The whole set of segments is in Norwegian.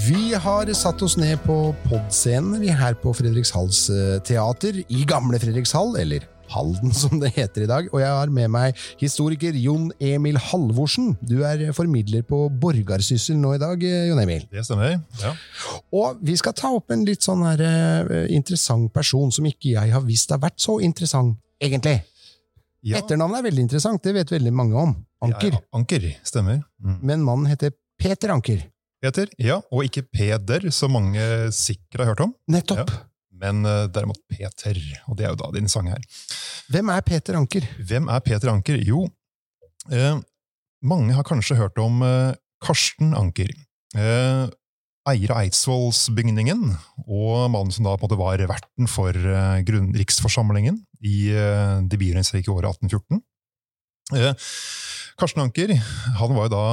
Vi har satt oss ned på podscenen vi her på Fredrikshalls eh, teater, i gamle Fredrikshall, eller Halden som det heter i dag, og jeg har med meg historiker Jon Emil Halvorsen. Du er formidler på Borgarsyssel nå i dag, eh, Jon Emil. Det stemmer. ja. Og vi skal ta opp en litt sånn her eh, interessant person som ikke jeg har visst har vært så interessant, egentlig. ja. Etternavnet er veldig interessant, det vet veldig mange om. Anker. Ja, Anker, stemmer. Mm. Men mannen heter Peter Anker. Peter, ja, og ikke Peder, som mange sikkert har hørt om. Nettopp. Men uh, derimot Peter, og det er jo da din sang her. Hvem er Peter Anker? Hvem er Peter Anker? Jo, uh, mange har kanskje hørt om uh, Karsten Anker. Uh, eier av Eidsvollsbygningen, og mannen som da på en måte var verten for grunn- riksforsamlingen i det byregnsrike året 1814. Eh, Karsten Anker han var jo da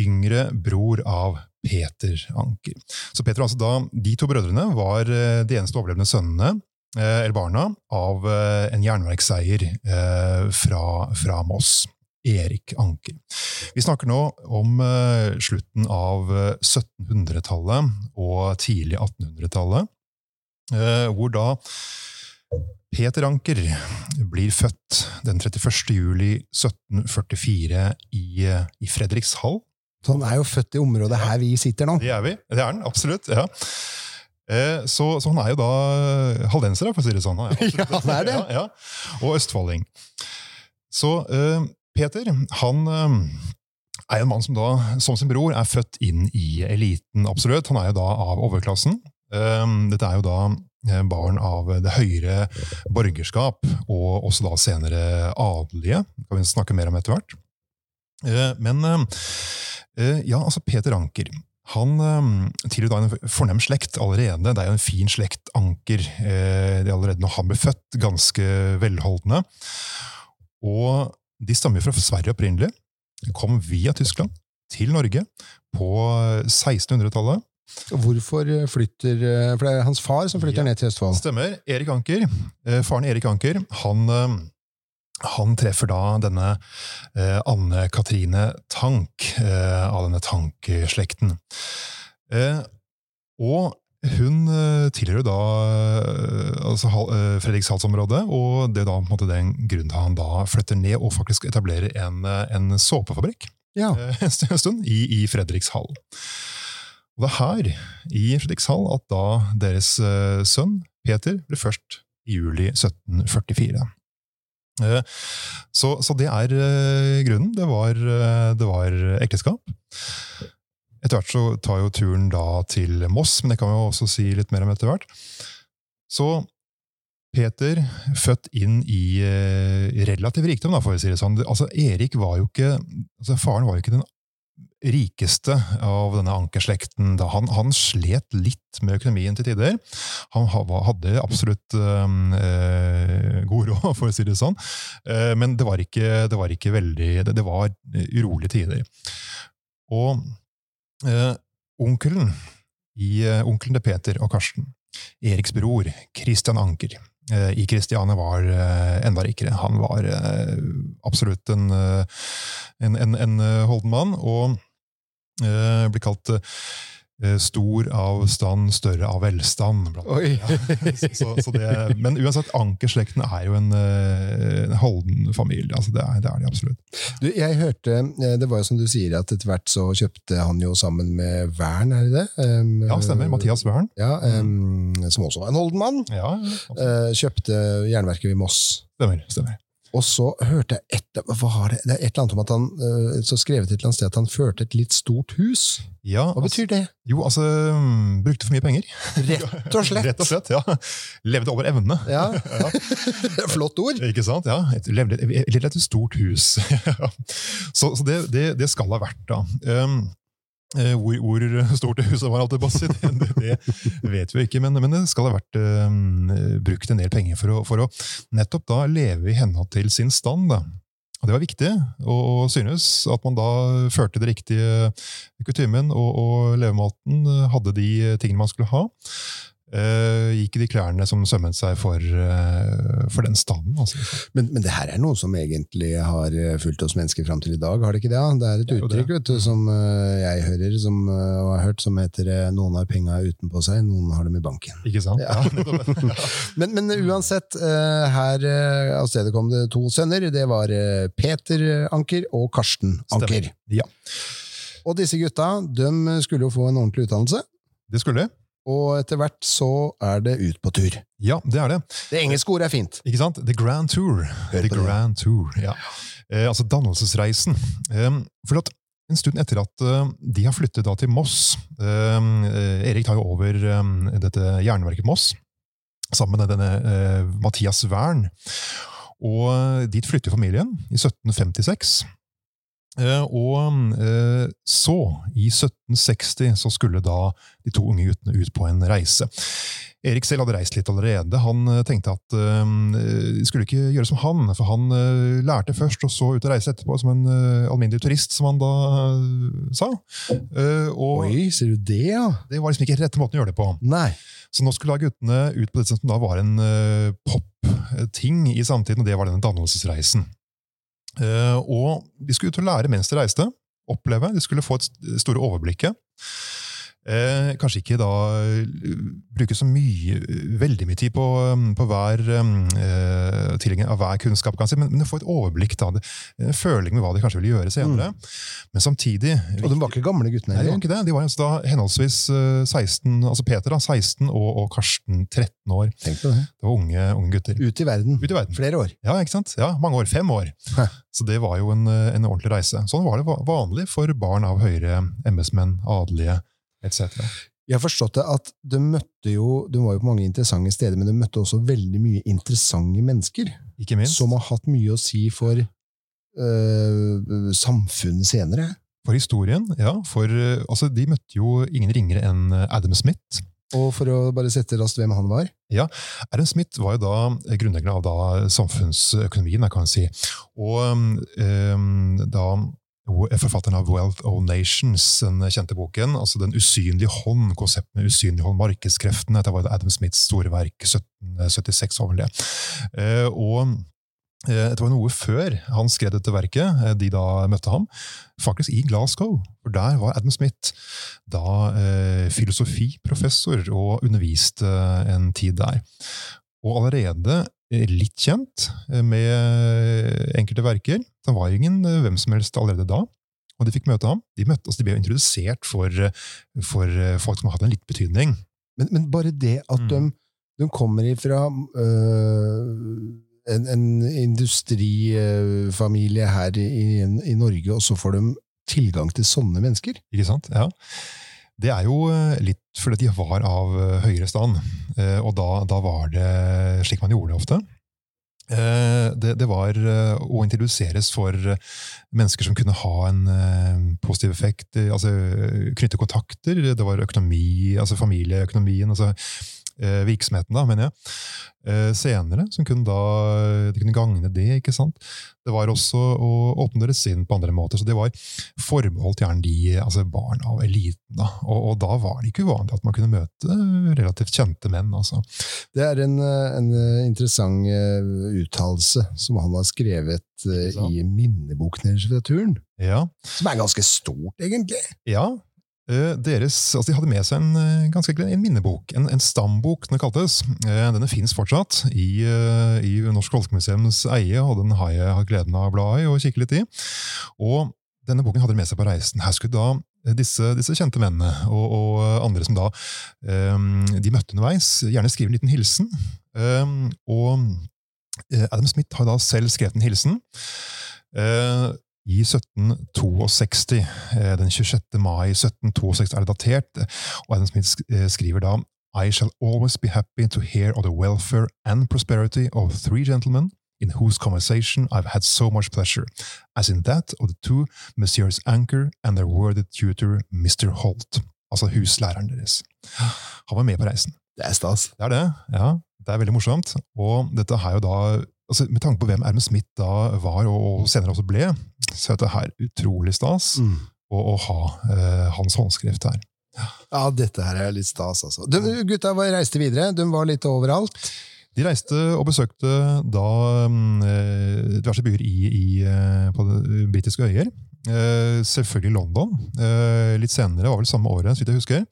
yngre bror av Peter Anker. Så Peter, altså da, De to brødrene var eh, de eneste overlevende sønnene eh, eller barna av eh, en jernverkseier fra, fra Moss. Erik Anker. Vi snakker nå om slutten av eh, 1700-tallet og tidlig 1800-tallet, eh, hvor da Peter Anker blir født den 31. juli 1744 i, i Fredrikshall. Så han er jo født i området her vi sitter nå. Det er vi. Det er han, absolutt. ja. Eh, Så, så han er jo da hallenser, for å si det sånn. Han Ja, han er det. Ja, ja. Og østfolding. Så eh, Peter, han eh, er en mann som da, som sin bror, er født inn i eliten, absolutt. Han er jo da av overklassen. Eh, Dette er jo da barn av det høyere borgerskap, og også da senere adelige. Det kan vi snakke mer om etter hvert. Eh, Men eh, eh, ja, altså Peter Anker. Han tilhører da en fornem slekt allerede. Det er jo en fin slekt, Anker. Det de er allerede når han ble født, ganske velholdne. Og de stammer fra Sverige opprinnelig. Kom via Tyskland til Norge på 1600-tallet. Hvorfor flytter For det er hans far som flytter Ja. ned til Østfold. Stemmer. Erik Anker, faren Erik Anker, han, han treffer da denne eh, Anne Katrine Tank eh, av denne Tank-slekten. Eh, og hun eh, tilhører da eh, altså, eh, Fredrikshalsområdet, og det er da på en måte den grunnen til at han da flytter ned og faktisk etablerer en, en såpefabrikk Ja. en stund i, i Fredrikshall. Og det er her, i Fredrikshall, at da deres sønn Peter ble først i juli 1744. Eh, så, så det er eh, grunnen. Det var, eh, det var ekteskap. Etter hvert så tar jo turen da til Moss, men det kan vi jo også si litt mer om etter hvert. Så Peter, født inn i relativ rikdom, da, får vi si det sånn. Altså, Erik var jo ikke altså, Faren var jo ikke den rikeste av denne ankerslekten. Han, han slet litt med økonomien til tider. Han hadde absolutt um, eh, god råd, for å si det sånn, Eh, men det var ikke, det var ikke veldig Det, det var urolige tider. Og eh, onkelen i eh, onkelen til Peter og Karsten, Eriks bror, Christian Anker, eh, i Kristiania var enda rikere. Han var absolutt en, en, en, en eh, holden mann, og blir kalt eh, stor av stand, større av velstand. Så, så, det, men uansett, Ankerslekten er jo en, eh, en holden familie. Altså det, er, det er de absolutt. Du, jeg hørte, eh, Det var jo som du sier, at etter hvert så kjøpte han jo sammen med Wern, er det det? Um, Ja, stemmer. Mathias Wern. Ja, um, Som også var en holden mann. Ja, uh, eh, kjøpte jernverket ved Moss. stemmer. stemmer. Og så hørte jeg et, det? det er et eller annet om at han eh, så skrevet et eller annet sted at han førte et litt stort hus. Ja, Hva betyr det? Jo, altså mm, Brukte for mye penger. Rett og slett! Rett og slett, ja. Levde over evne. Ja, Ja. Flott ord! Ikke sant? Ja, et, levde, levde et stort hus. så så det, det, det skal ha vært, da. Um, hvor, hvor stort det huset var, alt det, passet, det, det, vet vi ikke, men, men det skal ha vært eh, brukt en del penger for å, for å nettopp da leve i henhold til sin stand. da. Og Det var viktig å synes at man da førte det riktige kutymen og, og levemåten, hadde de tingene man skulle ha. Eh, gikk i de klærne som sømmet seg for, uh, for den standen. Altså. Men, men det her er noe som egentlig har eh, fulgt oss mennesker fram til i dag, har det ikke det? Det er et uttrykk vet du, som uh, jeg hører som, og har hørt, som heter 'noen har penga utenpå seg, noen har dem i banken'. Ikke sant? Ja. Men, men uansett, her av stedet kom det to sønner. Det var Peter Anker og Karsten Anker. Stemmer. Ja, Og disse gutta de skulle jo få en ordentlig utdannelse, det skulle det. Og etter hvert så er det ut på tur. Ja, det er det. Det engelske ordet er fint. Ikke sant? The Grand Tour. The det. Grand Tour, ja. Eh, altså dannelsesreisen. Eh, for at en stund etter at eh, de har flyttet til Moss eh, eh, Erik tar jo over eh, dette jernverket Moss sammen med denne eh, Mathias Wern. Og eh, dit flytter familien i 1756. Eh, og eh, så, i 1760, så skulle da de to unge guttene ut på en reise. Erik selv hadde reist litt allerede. Han eh, tenkte at de skulle ikke gjøre som han, for han lærte først og så ut og reise etterpå som en alminnelig turist, som han da sa. Og Oi, ser du det, ja? det var liksom ikke rette måten å gjøre det på. Nei. Så nå skulle da guttene ut på det som da var en pop-ting i samtiden, og det var denne dannelsesreisen. Eh, og de skulle ut og lære mens de reiste, oppleve, de skulle få et store overblikket. Eh, kanskje ikke da eh, bruke så mye, veldig mye tid på, um, på hver eh, tilgjengelig av hver kunnskap, kan si, men, men få et overblikk, da, en føling med hva de kanskje ville gjøre senere. Men samtidig Og de var ikke gamle guttene Nei, de var ikke det. De var altså da henholdsvis eh, 16, altså Peter da, 16 og, og Karsten 13 år. Tenk på det. Det var unge, unge gutter. Ut i verden. Ut i verden. Flere år. Ja, ikke sant? Ja, Mange år. Fem år. Hæ. Så det var jo en, eh, en ordentlig reise. Sånn var det vanlig for barn av høyere embetsmenn, adelige etc. Jeg har forstått det at du møtte jo Du var jo på mange interessante steder, men du møtte også veldig mye interessante mennesker. Ikke minst. Som har hatt mye å si for øh, samfunnet senere. For historien, ja. For eh, altså, de møtte jo ingen ringere enn eh, Adam Smith. Og for å bare sette raskt hvem han var Ja, Adam Smith var jo da grunnleggeren av da samfunnsøkonomien, kan man si. Og øh, da forfatteren av Wealth of Nations, den kjente boken, altså Den usynlige hånd, konseptet med usynlig hånd, markedskreftene, dette var Adam Smiths store verk, 1776 over det. Eh, og eh, det var noe før han skrev dette verket, eh, de da møtte ham, faktisk i Glasgow. For der var Adam Smith da eh, filosofiprofessor og underviste en tid der. Og allerede eh, litt kjent eh, med enkelte verker. Han var ingen eh, hvem som helst allerede da. Og de fikk møte ham. De, møtte, altså de ble introdusert for, eh, for eh, folk som hadde en litt betydning. Men, men bare det at Mm. de, de kommer ifra øh, en, en industrifamilie her i, i Norge, og så får de tilgang til sånne mennesker. Ikke sant? Ja. Det er jo eh, litt fordi de var av eh, høyere stand, eh, og da, da var det slik man gjorde det ofte. Det, det var å introduseres for mennesker som kunne ha en positiv effekt, altså knytte kontakter, det var økonomi, altså familieøkonomien, altså virksomheten da, mener jeg. Eh, Senere, som kunne da, de kunne gagne det, ikke sant? Det var også å åpne deres sinn på andre måter, så det var forbeholdt gjerne de altså barn av eliten. Da. Og, og da var det ikke uvanlig at man kunne møte relativt kjente menn. Altså. Det er en, øh, en interessant uttalelse som han har skrevet i minneboken i litteraturen. Ja, Som er ganske stort, egentlig. ja eh, deres, altså de hadde med seg en, eh, ganske, en minnebok, en, en stambok den kaltes. Eh, Denne finnes fortsatt i, eh, i Norsk Folkemuseums eie, og den har jeg hatt gleden av å bla i og kikke litt i. Og denne boken hadde de med seg på reisen. Her skulle da eh, disse, disse kjente mennene og, og andre som da eh, de møtte underveis, gjerne skrive en liten hilsen. Eh, og eh, Adam Smith har da selv skrevet en hilsen. I 1762, eh, den 26. mai 1762 er det datert, og Adam Smith eh, skriver da I shall always be happy to hear of the welfare and prosperity of three gentlemen in whose conversation I've had so much pleasure, as in that of the two Messieurs Anker and their worthy tutor Mr. Holt. Altså huslæreren deres. Han var med på reisen. Det er stas. Det er det, ja. Det er veldig morsomt. Og dette har jo da, altså med tanke på hvem Ermen Smith da var, og, senere også ble, så er dette her utrolig stas Mm. å, å ha eh, hans håndskrift her. Ja, dette her er litt stas, altså. De, gutta var- reiste videre. De var litt overalt. De reiste og besøkte da mm, eh, diverse byer i, i, eh, på de britiske øyer. Eh, selvfølgelig London. Eh, litt senere, var vel samme året, så vidt jeg husker,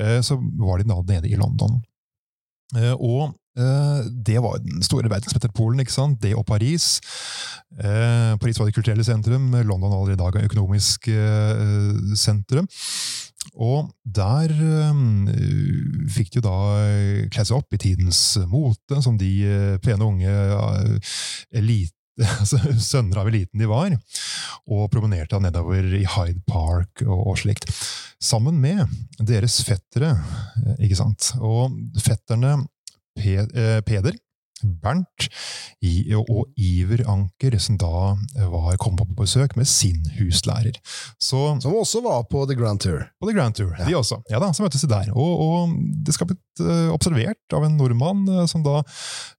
eh, så var de da nede i London. Eh, og eh, det var den store verdensmetropolen, ikke sant? Det og Paris. Eh, Paris var det kulturelle sentrum, London allerede i dag er økonomisk eh, sentrum. Og der eh, fikk de jo da eh, kle seg opp i tidens mote, som de eh, pene unge eh, elite, altså, sønner av eliten de var, og promenerte nedover i Hyde Park og, og slikt. Sammen med deres fettere, eh, ikke sant. Og fetterne eh, Peder, Bernt og Iver Anker, som da var kommet på besøk med sin huslærer. Så Som også var på The Grand Tour. på The Grand Tour, Ja. de også. Ja da, så møttes de der. Og, og det skal blitt eh, observert av en nordmann, eh, som da,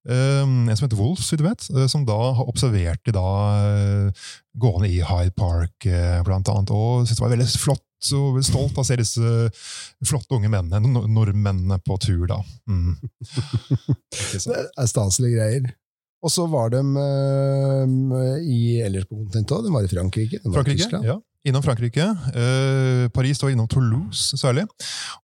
eh, en som heter Wolf, så vidt du vet, eh, som da har observert de da eh, gående i Hyde Park, eh, blant annet, og syntes det var veldig flott og stolt av å se disse flotte unge mennene, nordmennene på tur da. Mm. Det er staselige greier. Og så var de uh, i, ellers på kontinentet òg. De var i Frankrike. Var Frankrike, ja. Innom Frankrike. Uh, Paris og innom Toulouse særlig.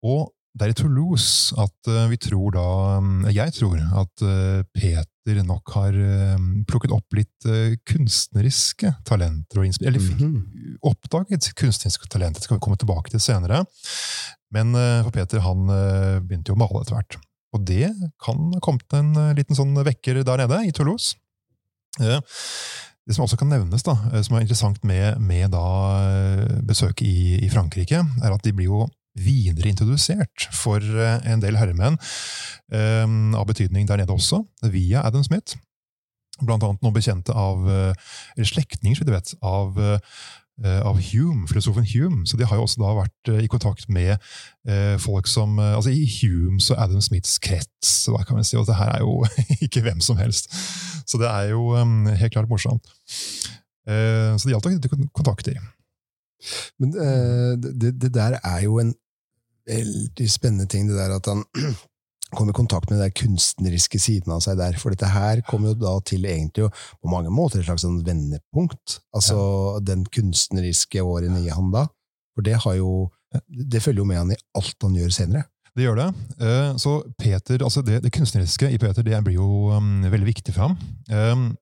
Og det er i Toulouse at eh, vi tror da mm, Jeg tror at eh, Peter nok har eh, plukket opp litt eh, kunstneriske talenter og. Eller mm -hmm. oppdaget kunstneriske talenter. Det skal vi komme tilbake til senere. Men eh, for Peter han eh, begynte jo å male etter hvert. Og det kan ha kommet en eh, liten sånn vekker der nede, i Toulouse. Eh, Det som også kan nevnes, da, eh, som er interessant med, med da eh, besøket i, i Frankrike, er at de blir jo videre introdusert for eh, en del herremenn eh, av betydning der nede også, via Adam Smith. Blant annet noen bekjente av, eh, eller slektninger, så vidt av, av Hume, filosofen Hume. Så de har jo også da vært i kontakt med folk som Altså i Humes og Adam Smiths krets, hva kan vi si, og det her er jo ikke hvem som helst. Så det er jo helt klart morsomt. Så det gjaldt å knytte kon- kontakter. Men det, det der er jo en veldig spennende ting, det der at han kom i kontakt med den kunstneriske siden av seg der. For dette her kom jo da til egentlig jo på mange måter et slags sånn vendepunkt. Altså den kunstneriske årene i han da. For det har jo Det følger jo med han i alt han gjør senere. Det gjør det. Eh, Så Peter, altså det, det kunstneriske i Peter det blir jo um, veldig viktig for ham. Um,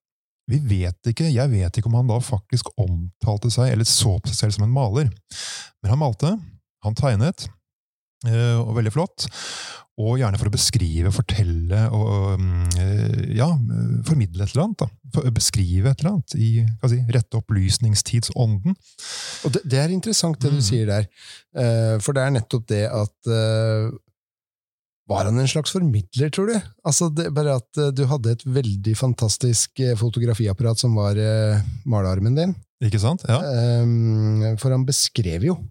vi vet ikke, Jeg vet ikke om han da faktisk omtalte seg, eller så på seg selv som en maler. Men han malte, han tegnet, og veldig flott. Og gjerne for å beskrive, fortelle og um, eh, ja, formidle et eller annet. da. For, beskrive et eller annet i si, rette opplysningstidsånden. Og det, det er interessant det du Mm. sier der. Eh, for det er nettopp det at eh, Var han en slags formidler, tror du? Altså det, bare at eh, du hadde et veldig fantastisk eh, fotografiapparat som var uh, malearmen din. Ikke sant? Ja. Eh, for han beskrev jo Mm.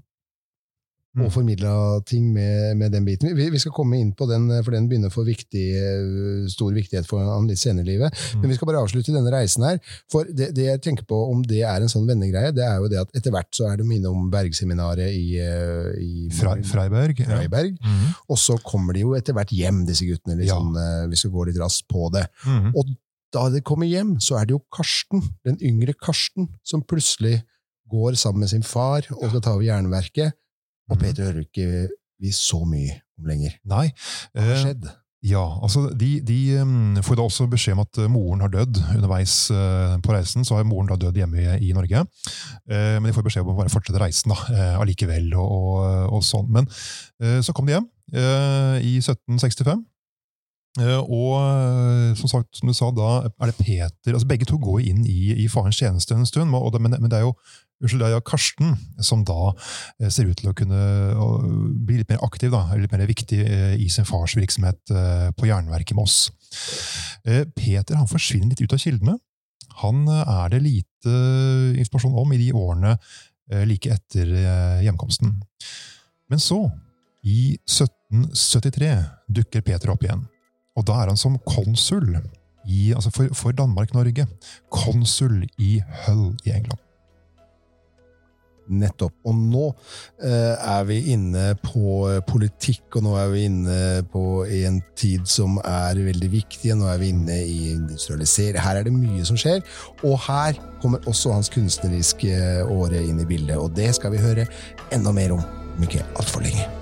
Og formidla ting med, med den biten. Vi, vi skal komme inn på den, eh, for den begynner å få viktig, eh, stor viktighet for han litt senere i livet. Mm. Men vi skal bare avslutte denne reisen her. For det, det jeg tenker på, om det er en sånn vennegreie, det er jo det at etter hvert så er de innom Bergseminaret i, eh, i Freiberg. Freiberg. ja. Mhm. Og så kommer de jo etter hvert hjem, disse guttene. Ja. Liksom, eh, Vi går litt raskt på det. Mm. Og da de kommer hjem, så er det jo Karsten, den yngre Karsten, som plutselig går sammen med sin far og skal ta over jernverket. Og Mhm. Peter hører ikke vi så mye om lenger. Nei. Hva har eh, skjedd? Ja, altså de, de um, får da også beskjed om at eh, moren har dødd underveis eh, på reisen. Så har moren da dødd hjemme i, Norge. Men de får beskjed om å bare fortsette reisen da, allikevel. Og, og, og sånn. Men så kom de hjem i 1765. Eh, og eh, som sagt, som du sa, da er det Peter altså Begge to går inn i, i farens tjeneste en stund, men, men det er jo Unnskyld, det er Karsten som da eh, ser ut til å kunne bli litt mer aktiv, da, litt mer viktig i sin fars virksomhet på jernverket med Moss. Eh, Peter han forsvinner litt ut av kildene. Han er det lite informasjon om i de årene like etter hjemkomsten. Men så, i 1773, dukker Peter opp igjen. Og da er han som konsul i, altså for, for Danmark-Norge. Konsul i Hull i England. Nettopp. Og nå eh, er vi inne på eh, politikk, og nå er vi inne på en tid som er veldig viktig. Nå er vi inne i industrialisering. Her er det mye som skjer. Og her kommer også hans kunstneriske åre inn i bildet, og det skal vi høre enda mer om om ikke altfor lenge.